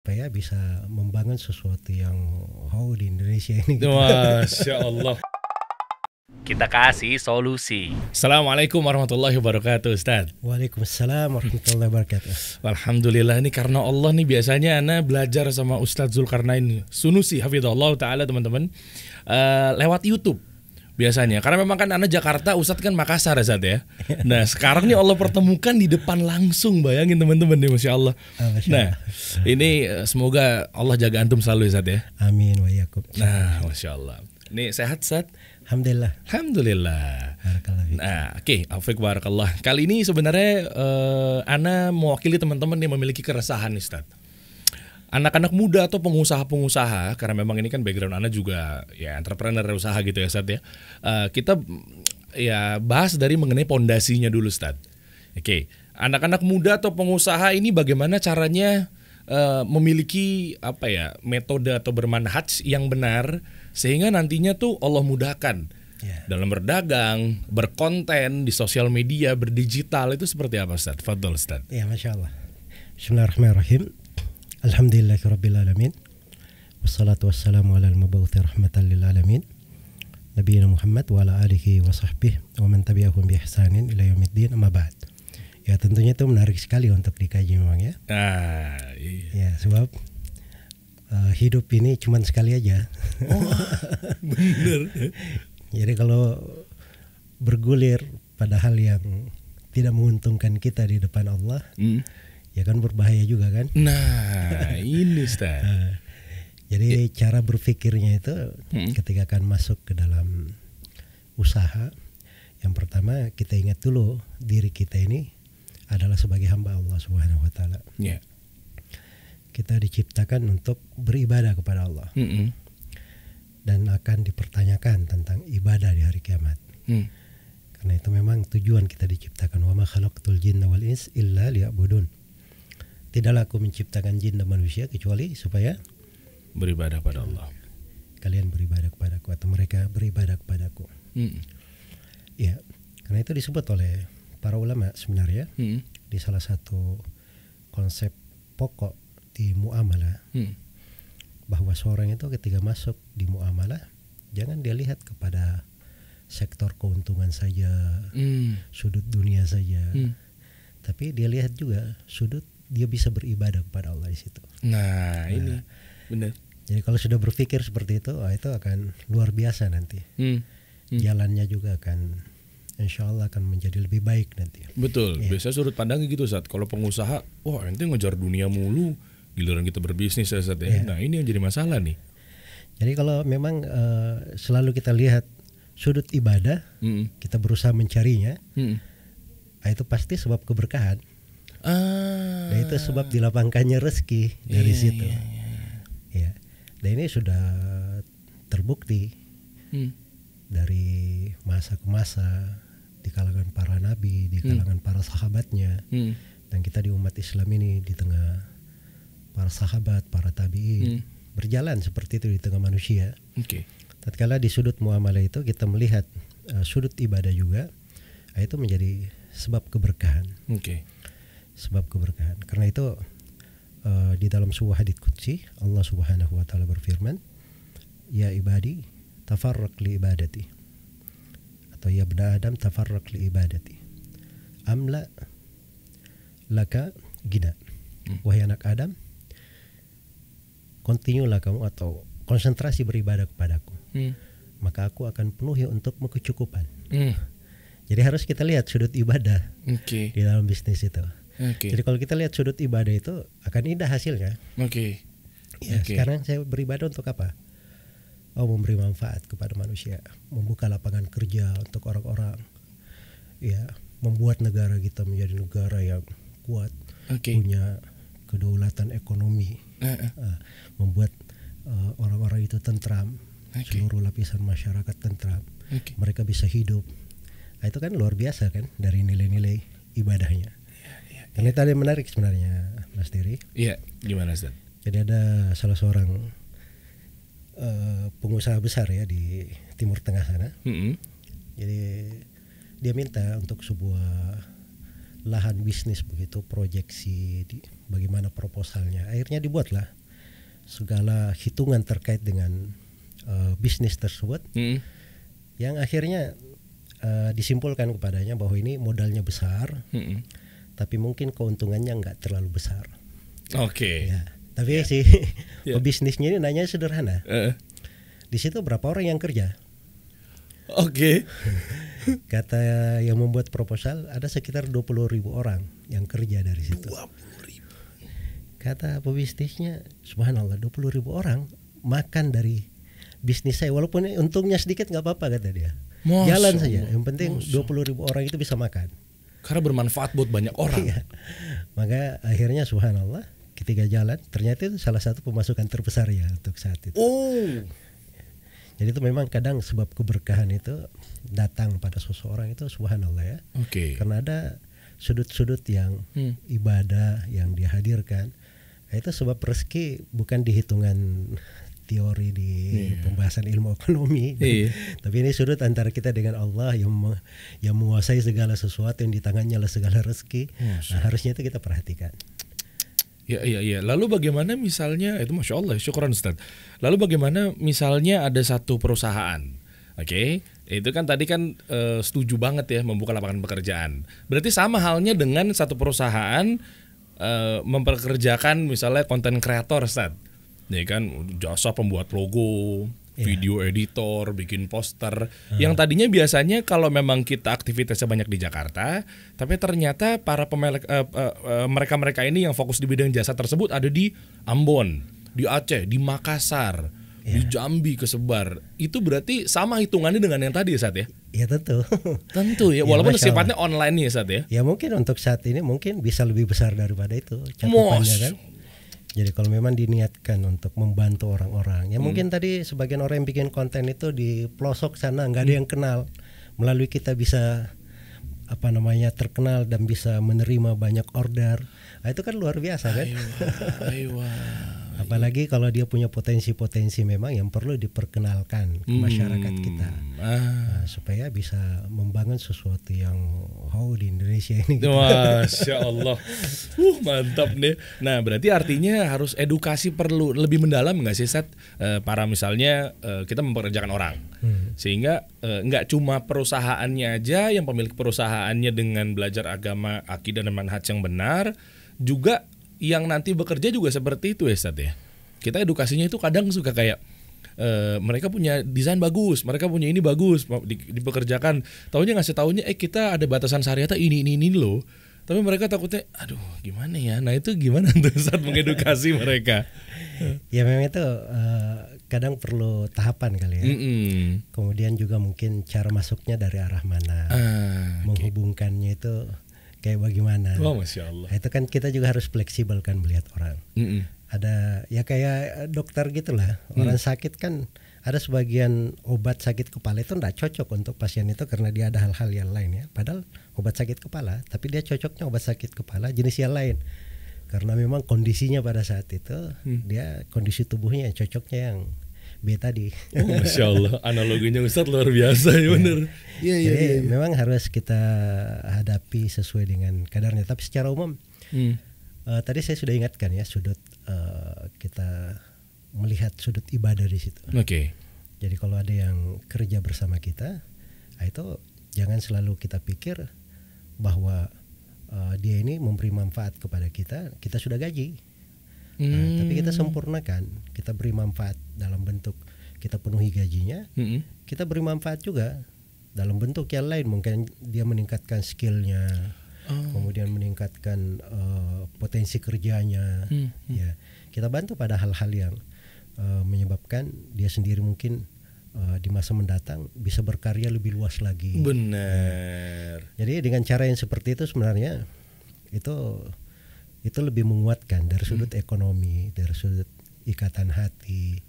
supaya bisa membangun sesuatu yang wow di Indonesia ini. Gitu. Masya Allah. Kita kasih solusi. Assalamualaikum warahmatullahi wabarakatuh Ustaz Waalaikumsalam warahmatullahi wabarakatuh. Alhamdulillah ini karena Allah nih biasanya Ana belajar sama Ustadz Zulkarnain Sunusi Hafidhullah Ta'ala teman-teman eh, Lewat Youtube biasanya Karena memang kan Ana Jakarta, Ustadz kan Makassar ya Ustadz ya Nah sekarang nih Allah pertemukan di depan langsung Bayangin teman-teman nih Masya Allah Ah, Nah ini eh, semoga Allah jaga antum selalu ya Ustadz ya Amin wa yakum. Nah Masya Allah Ini sehat Ustadz? Alhamdulillah. Alhamdulillah. Nah, oke, Afik Barakallah. Kali ini sebenarnya eh, Ana mewakili teman-teman yang memiliki keresahan nih, Ustaz. Anak-anak muda atau pengusaha-pengusaha, karena memang ini kan background Ana juga ya entrepreneur usaha gitu ya, Ustaz ya. Eh, kita ya bahas dari mengenai pondasinya dulu, Ustaz. Oke, anak-anak muda atau pengusaha ini bagaimana caranya eh, memiliki apa ya metode atau bermanhaj yang benar sehingga nantinya tuh Allah mudahkan Ya. dalam berdagang, berkonten di sosial media, berdigital itu seperti apa Ustaz? Fadol Ustaz. Ya, Masya Allah. Bismillahirrahmanirrahim. Alhamdulillahirabbil alamin. Wassalatu wassalamu ala al-mabawthi rahmatan lil alamin. Nabiyina Muhammad wa ala alihi wa sahbihi wa man tabi'ahum bi ihsanin ila yaumiddin amma ba'd. Ya tentunya itu menarik sekali untuk dikaji memang ya. Nah, iya. Ya sebab eh, hidup ini cuman sekali aja. bener. Jadi kalau bergulir pada hal yang tidak menguntungkan kita di depan Allah, Hmm. Ya kan berbahaya juga kan. Nah, ini Ustaz. Eh, Jadi cara berpikirnya itu Hmm. ketika akan masuk ke dalam usaha, yang pertama kita ingat dulu diri kita ini adalah sebagai hamba Allah Subhanahu wa taala. Ya. Kita diciptakan untuk beribadah kepada Allah Mm-mm. dan akan dipertanyakan tentang ibadah di hari kiamat. Hmm. Karena itu memang tujuan kita diciptakan wa ma khalaqtul jinna wal ins illa liya'budun. Tidaklah aku menciptakan jin dan manusia kecuali supaya Beribadah pada Allah. kalian beribadah kepadaku atau mereka beribadah kepadaku. Hmm. Ya, karena itu disebut oleh para ulama sebenarnya Hmm. di salah satu konsep pokok di muamalah Hmm. bahwa seorang itu ketika masuk di muamalah jangan dia lihat kepada sektor keuntungan saja, Hmm. sudut dunia saja, Hmm. tapi dia lihat juga sudut dia bisa beribadah kepada Allah di situ. Nah, ini benar. Jadi kalau sudah berpikir seperti itu, wah, itu akan luar biasa nanti. Hmm. Hmm. Jalannya juga akan, insya Allah akan menjadi lebih baik nanti. Betul. Iya. Biasa sudut pandangnya gitu saat kalau pengusaha, wah ente ngejar dunia mulu, giliran kita berbisnis ya Ustaz ya. Iya. Nah, ini yang jadi masalah nih. Jadi kalau memang eh, selalu kita lihat sudut ibadah, Hmm. kita berusaha mencarinya, Hmm. ah, itu pasti sebab keberkahan. Ah. Dan itu sebab dilapangkannya rezeki dari Iya, situ. iya, Ya. Dan ini sudah terbukti Hmm. dari masa ke masa di kalangan para nabi, di kalangan para sahabatnya, Hmm. dan kita di umat Islam ini di tengah para sahabat, para tabiin Hmm. berjalan seperti itu di tengah manusia. Oke. Tatkala di sudut muamalah itu kita melihat uh, sudut ibadah juga, ah, itu menjadi sebab keberkahan, Oke. Sebab keberkahan. Karena itu uh, di dalam sebuah hadits qudsi Allah Subhanahu wa taala berfirman, "Ya ibadi, tafarraq li ibadati." Atau ya benda Adam tafarraq li ibadati. Amla laka gina. Hmm. Wahai anak Adam, kontinulah kamu atau konsentrasi beribadah kepadaku Hmm. maka aku akan penuhi untukmu kecukupan. Hmm. Jadi harus kita lihat sudut ibadah Oke. di dalam bisnis itu. Oke. Jadi kalau kita lihat sudut ibadah itu akan indah hasilnya. Oke. Ya, Oke. sekarang saya beribadah untuk apa? Oh, memberi manfaat kepada manusia, membuka lapangan kerja untuk orang-orang. Ya, membuat negara kita menjadi negara yang kuat, Oke. punya kedaulatan ekonomi, Eh, eh. Ah, membuat eh, orang-orang itu tentram, Oke. seluruh lapisan masyarakat tentram. Oke. mereka bisa hidup. Nah, itu kan luar biasa kan dari nilai-nilai ibadahnya. Karena itu ada yang menarik sebenarnya Mas Diri. Iya, gimana Ustaz? Jadi ada salah seorang eh, pengusaha besar ya di Timur Tengah sana. Hmm. Jadi dia minta untuk sebuah lahan bisnis begitu proyeksi di, bagaimana proposalnya akhirnya dibuatlah segala hitungan terkait dengan eh, bisnis tersebut Mm-mm. yang akhirnya eh, disimpulkan kepadanya bahwa ini modalnya besar Mm-mm. Tapi mungkin keuntungannya nggak terlalu besar. Oke. ya tapi si Ya. pebisnisnya ini nanya sederhana. Eh, di situ berapa orang yang kerja? Oke. kata yang membuat proposal ada sekitar 20 ribu orang yang kerja dari situ. kata pebisnisnya subhanallah 20 ribu orang makan dari bisnis saya. Walaupun untungnya sedikit nggak apa-apa kata dia. Masya jalan saja. Yang penting 20 ribu orang itu bisa makan Karena bermanfaat buat banyak orang. Iya. maka akhirnya subhanallah ketika jalan ternyata itu salah satu pemasukan terbesar ya untuk saat itu Oh. jadi itu memang kadang sebab keberkahan itu datang pada seseorang itu subhanallah ya Oke. karena ada sudut-sudut yang Hmm. ibadah yang dihadirkan Nah, itu sebab rezeki bukan di hitungan teori di pembahasan ilmu ekonomi Iya. tapi ini sudut antara kita dengan Allah yang yang menguasai segala sesuatu yang di tangannya lah segala rezeki nah, harusnya itu kita perhatikan Ya, iya, iya. Lalu bagaimana misalnya, itu Masya Allah, syukuran Ustaz. Lalu bagaimana misalnya ada satu perusahaan, oke? Itu kan tadi kan eh, setuju banget ya membuka lapangan pekerjaan. Berarti sama halnya dengan satu perusahaan eh, memperkerjakan misalnya konten kreator, Ustaz. Ya kan, jasa pembuat logo, video editor, bikin poster. Yang tadinya biasanya kalau memang kita aktivitasnya banyak di Jakarta, tapi ternyata para pemilik eh, eh, eh, mereka-mereka ini yang fokus di bidang jasa tersebut ada di Ambon, di Aceh, di Makassar, di Jambi kesebar. Itu berarti sama hitungannya dengan yang tadi ya Sat ya? ya tentu Tentu ya, Ya, walaupun Masya sifatnya online nih Sat ya. ya mungkin untuk saat ini mungkin bisa lebih besar daripada itu cakupannya Mos. kan jadi kalau memang diniatkan untuk membantu orang-orang ya mungkin tadi sebagian orang yang bikin konten itu di pelosok sana nggak ada yang kenal. Melalui kita bisa apa namanya terkenal dan bisa menerima banyak order. Nah, itu kan luar biasa kan? Aywa. Apalagi kalau dia punya potensi-potensi memang yang perlu diperkenalkan ke masyarakat kita Ah. Nah, supaya bisa membangun sesuatu yang oh di Indonesia ini gitu. Masya Allah, uh mantap nih. Nah berarti artinya harus edukasi perlu lebih mendalam nggak sih Sat? Eh, para misalnya eh, kita mempekerjakan orang, sehingga eh, nggak cuma perusahaannya aja yang pemilik perusahaannya dengan belajar agama, akidah dan manhaj yang benar, juga yang nanti bekerja juga seperti itu ya Sat ya. Kita edukasinya itu kadang suka kayak eh, mereka punya desain bagus, mereka punya ini bagus, di- dipekerjakan. Tahunya ngasih tahunya, eh kita ada batasan syariat ini ini ini loh. Tapi mereka takutnya, aduh gimana ya? Nah itu gimana tuh saat mengedukasi mereka? ya memang itu eh, kadang perlu tahapan kali ya Mm-mm. kemudian juga mungkin cara masuknya dari arah mana Ah, menghubungkannya itu kayak bagaimana. Wah masya Allah. Nah, itu kan kita juga harus fleksibel kan melihat orang. Mm-mm. ada ya kayak dokter gitulah. Orang sakit kan ada sebagian obat sakit kepala itu tidak cocok untuk pasien itu karena dia ada hal-hal yang lain ya. Padahal obat sakit kepala tapi dia cocoknya obat sakit kepala jenis yang lain. Karena memang kondisinya pada saat itu dia kondisi tubuhnya cocoknya yang B tadi Oh, masya Allah, analoginya Ustadz luar biasa ya bener. Iya iya jadi iya. memang harus kita hadapi sesuai dengan kadarnya tapi secara umum Hmm. Eh, tadi saya sudah ingatkan ya sudut eh, kita melihat sudut ibadah di situ. Oke. Jadi kalau ada yang kerja bersama kita, nah itu jangan selalu kita pikir bahwa eh, dia ini memberi manfaat kepada kita, kita sudah gaji. Nah, Hmm. tapi kita sempurnakan, kita beri manfaat dalam bentuk kita penuhi gajinya, Mm-mm. kita beri manfaat juga dalam bentuk yang lain mungkin dia meningkatkan skillnya Oh. kemudian meningkatkan eh, potensi kerjanya Hmm, ya kita bantu pada hal-hal yang eh, menyebabkan dia sendiri mungkin eh, di masa mendatang bisa berkarya lebih luas lagi Bener. jadi dengan cara yang seperti itu sebenarnya itu itu lebih menguatkan dari sudut ekonomi dari sudut ikatan hati.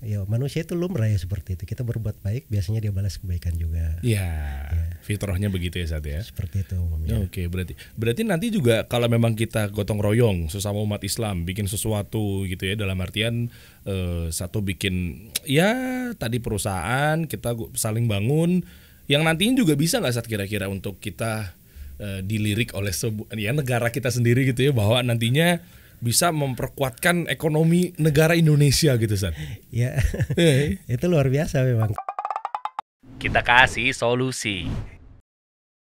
Ya manusia itu lumrah ya seperti itu. Kita berbuat baik biasanya dia balas kebaikan juga. Ya, fitrahnya begitu ya Sat ya. seperti itu umumnya Oke, berarti berarti nanti juga kalau memang kita gotong royong sesama umat Islam bikin sesuatu gitu ya dalam artian eh, satu bikin ya tadi perusahaan kita saling bangun yang nantinya juga bisa nggak saat kira-kira untuk kita eh, dilirik oleh sebu- ya negara kita sendiri gitu ya bahwa nantinya bisa memperkuatkan ekonomi negara Indonesia gitu Ustaz. Ya, Eh, itu luar biasa memang. Kita kasih solusi.